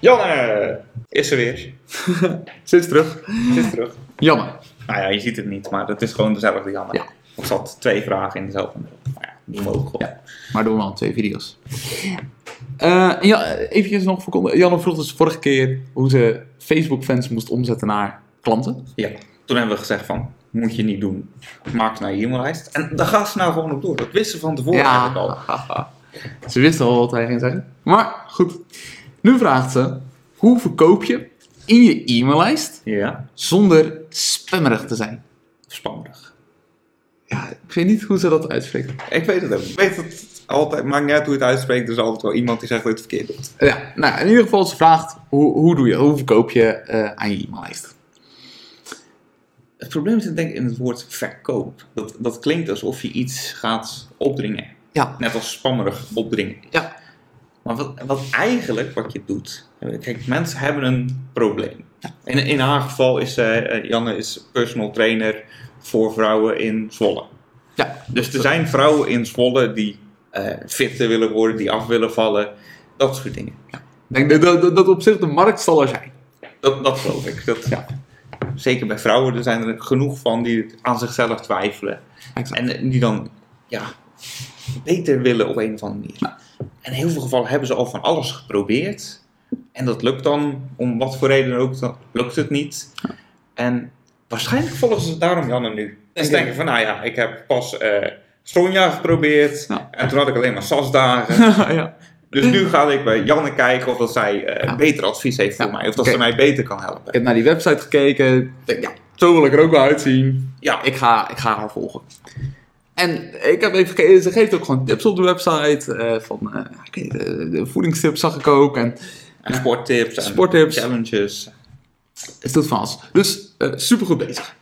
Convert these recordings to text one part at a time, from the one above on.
Janne is er weer. Ze is terug. Ze is terug. Jammer. Nou ja, je ziet het niet, maar het is gewoon dezelfde Janne. Ja. Er zat twee vragen in dezelfde mail. Maar ja, die mogen gewoon. Ja. Maar doen we al twee video's. Eh, ja, even nog voor Janne vroeg dus vorige keer hoe ze Facebook-fans moest omzetten naar klanten. Ja. Toen hebben we gezegd van, moet je niet doen. Maak ze naar je e-maillijst. En daar gaat ze nou gewoon op door. Dat wisten ze van tevoren eigenlijk al. Ze wisten al wat hij ging zeggen. Maar goed. Nu vraagt ze: hoe verkoop je in je e-maillijst Ja, zonder spammerig te zijn? spannend. Ja, ik weet niet hoe ze dat uitspreekt. Ik weet het ook. Ik weet het altijd. Maakt niet uit hoe je het uitspreekt. Er is altijd wel iemand die zegt dat je het verkeerd doet. Ja, nou in ieder geval, ze vraagt: hoe, hoe doe je Hoe verkoop je eh, aan je e-maillijst? Het probleem zit denk ik in het woord verkoop. Dat, dat klinkt alsof je iets gaat opdringen. Ja, Net als spammerig opdringen. ja, Maar wat, wat eigenlijk wat je doet. Kijk, mensen hebben een probleem. In, in haar geval is eh, Janne is personal trainer voor vrouwen in Zwolle. ja. Dus er zijn vrouwen in Zwolle die eh fitter willen worden, die af willen vallen. Dat soort dingen. Ik denk dat, dat, dat op zich de markt zal er zijn. Dat, dat geloof ik. Dat, Ja. Zeker bij vrouwen, er zijn er genoeg van die aan zichzelf twijfelen. Exact. En die dan ja, beter willen op een of andere manier. En in heel veel gevallen hebben ze al van alles geprobeerd. En dat lukt dan, om wat voor reden ook, dan lukt het niet. En waarschijnlijk volgen ze daarom Janne nu. En ze Ik denken van, nou ja, ik heb pas eh Sonja geprobeerd. En toen had ik alleen maar SAS-dagen. ja. dus nu ga ik bij Janne kijken of dat zij Ja. beter advies heeft voor Ja, mij. Of dat ze mij beter kan helpen. Ik heb naar die website gekeken. Denk, ja, zo wil ik er ook wel uitzien. Ja, Ik ga, ik ga haar volgen. En ik heb even gekeken, ze geeft ook gewoon tips op de website. eh, van eh, ik weet, de, de voedingstips zag ik ook. En en sporttips. En Sporttips. Challenges. het doet van alles. Dus eh super goed bezig.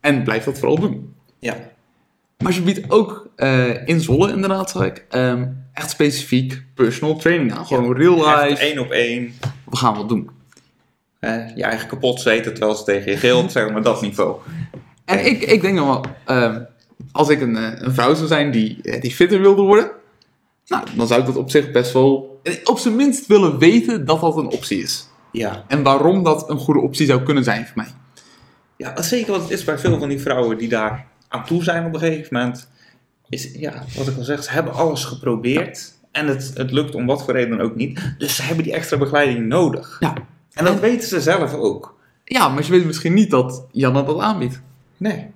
En blijf dat vooral doen. Ja. Maar ze biedt ook eh, in Zwolle inderdaad, zag ik, ehm, echt specifiek personal training aan. Gewoon real life. één op één. We gaan wat doen. eh, je eigen kapot zweten terwijl ze tegen je gilt, zeg maar dat niveau. En ik, ik denk dan wel, ehm, als ik een, eh, een vrouw zou zijn die, eh, die fitter wilde worden, nou, dan zou ik dat op zich best wel, eh, op zijn minst willen weten dat dat een optie is. Ja. En waarom dat een goede optie zou kunnen zijn voor mij. ja, zeker wat het is bij veel van die vrouwen die daar aan toe zijn op een gegeven moment. Is, ja, wat ik al zeg, ze hebben alles geprobeerd. En het, het lukt om wat voor reden dan ook niet. Dus ze hebben die extra begeleiding nodig. Ja. En dat weten ze zelf ook. Ja, maar je weet misschien niet dat Janne dat aanbiedt. Nee.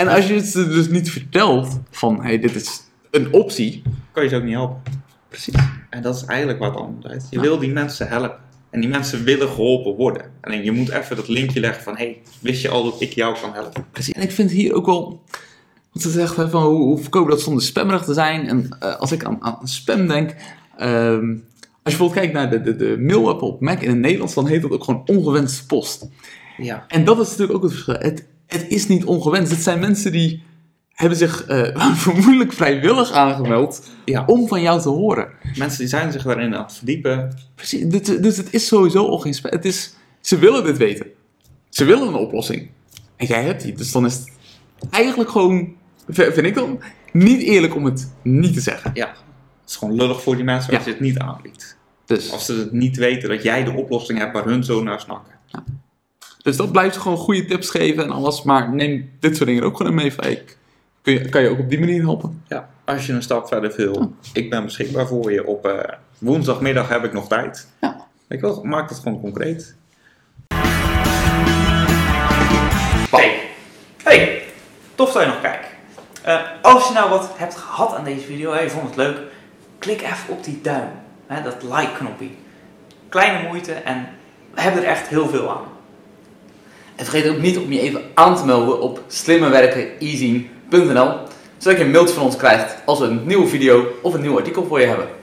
En als je het ze dus niet vertelt van, hey, dit is een optie. Kan je ze ook niet helpen. Precies. En dat is eigenlijk wat het om draait. Je Ja. wil die mensen helpen. En die mensen willen geholpen worden. Alleen je moet even dat linkje leggen van... Hé, hey, wist je al dat ik jou kan helpen? Precies. En ik vind hier ook wel, wat ze zegt, hè, van hoe, hoe verkopen dat zonder spammerig te zijn. En eh, als ik aan, aan spam denk, ehm, als je bijvoorbeeld kijkt naar de, de, de mail-app op Mac in het Nederlands, dan heet dat ook gewoon ongewenste post. Ja. En dat is natuurlijk ook het verschil. Het, het is niet ongewenst. Het zijn mensen die hebben zich eh, vermoedelijk vrijwillig aangemeld ja. om van jou te horen. Mensen die zijn zich daarin aan het verdiepen. Precies. Dus, het is sowieso al geen spam. Het is, ze willen dit weten. Ze willen een oplossing. En jij hebt die. Dus dan is het eigenlijk gewoon, vind ik dan, niet eerlijk om het niet te zeggen. Ja. Het is gewoon lullig voor die mensen als Ja. je het niet aanbiedt. Dus, Als ze het niet weten dat jij de oplossing hebt waar hun zo naar snakken. Dus dat blijft gewoon goede tips geven en alles. Maar neem dit soort dingen ook gewoon mee. Van, hey, kun je, kan je ook op die manier helpen? Ja. Als je een stap verder wil, ik ben beschikbaar voor je. Op eh, woensdagmiddag heb ik nog tijd. Ja. Ik wil, maak het gewoon concreet. Hey, hey, tof dat je nog kijkt. Eh, als je nou wat hebt gehad aan deze video en je vond het leuk, klik even op die duim, hè, dat like-knopje. Kleine moeite en we hebben er echt heel veel aan. En vergeet ook niet om je even aan te melden op slimmerwerkeneasy.nl zodat je een mailtje van ons krijgt als we een nieuwe video of een nieuw artikel voor je hebben.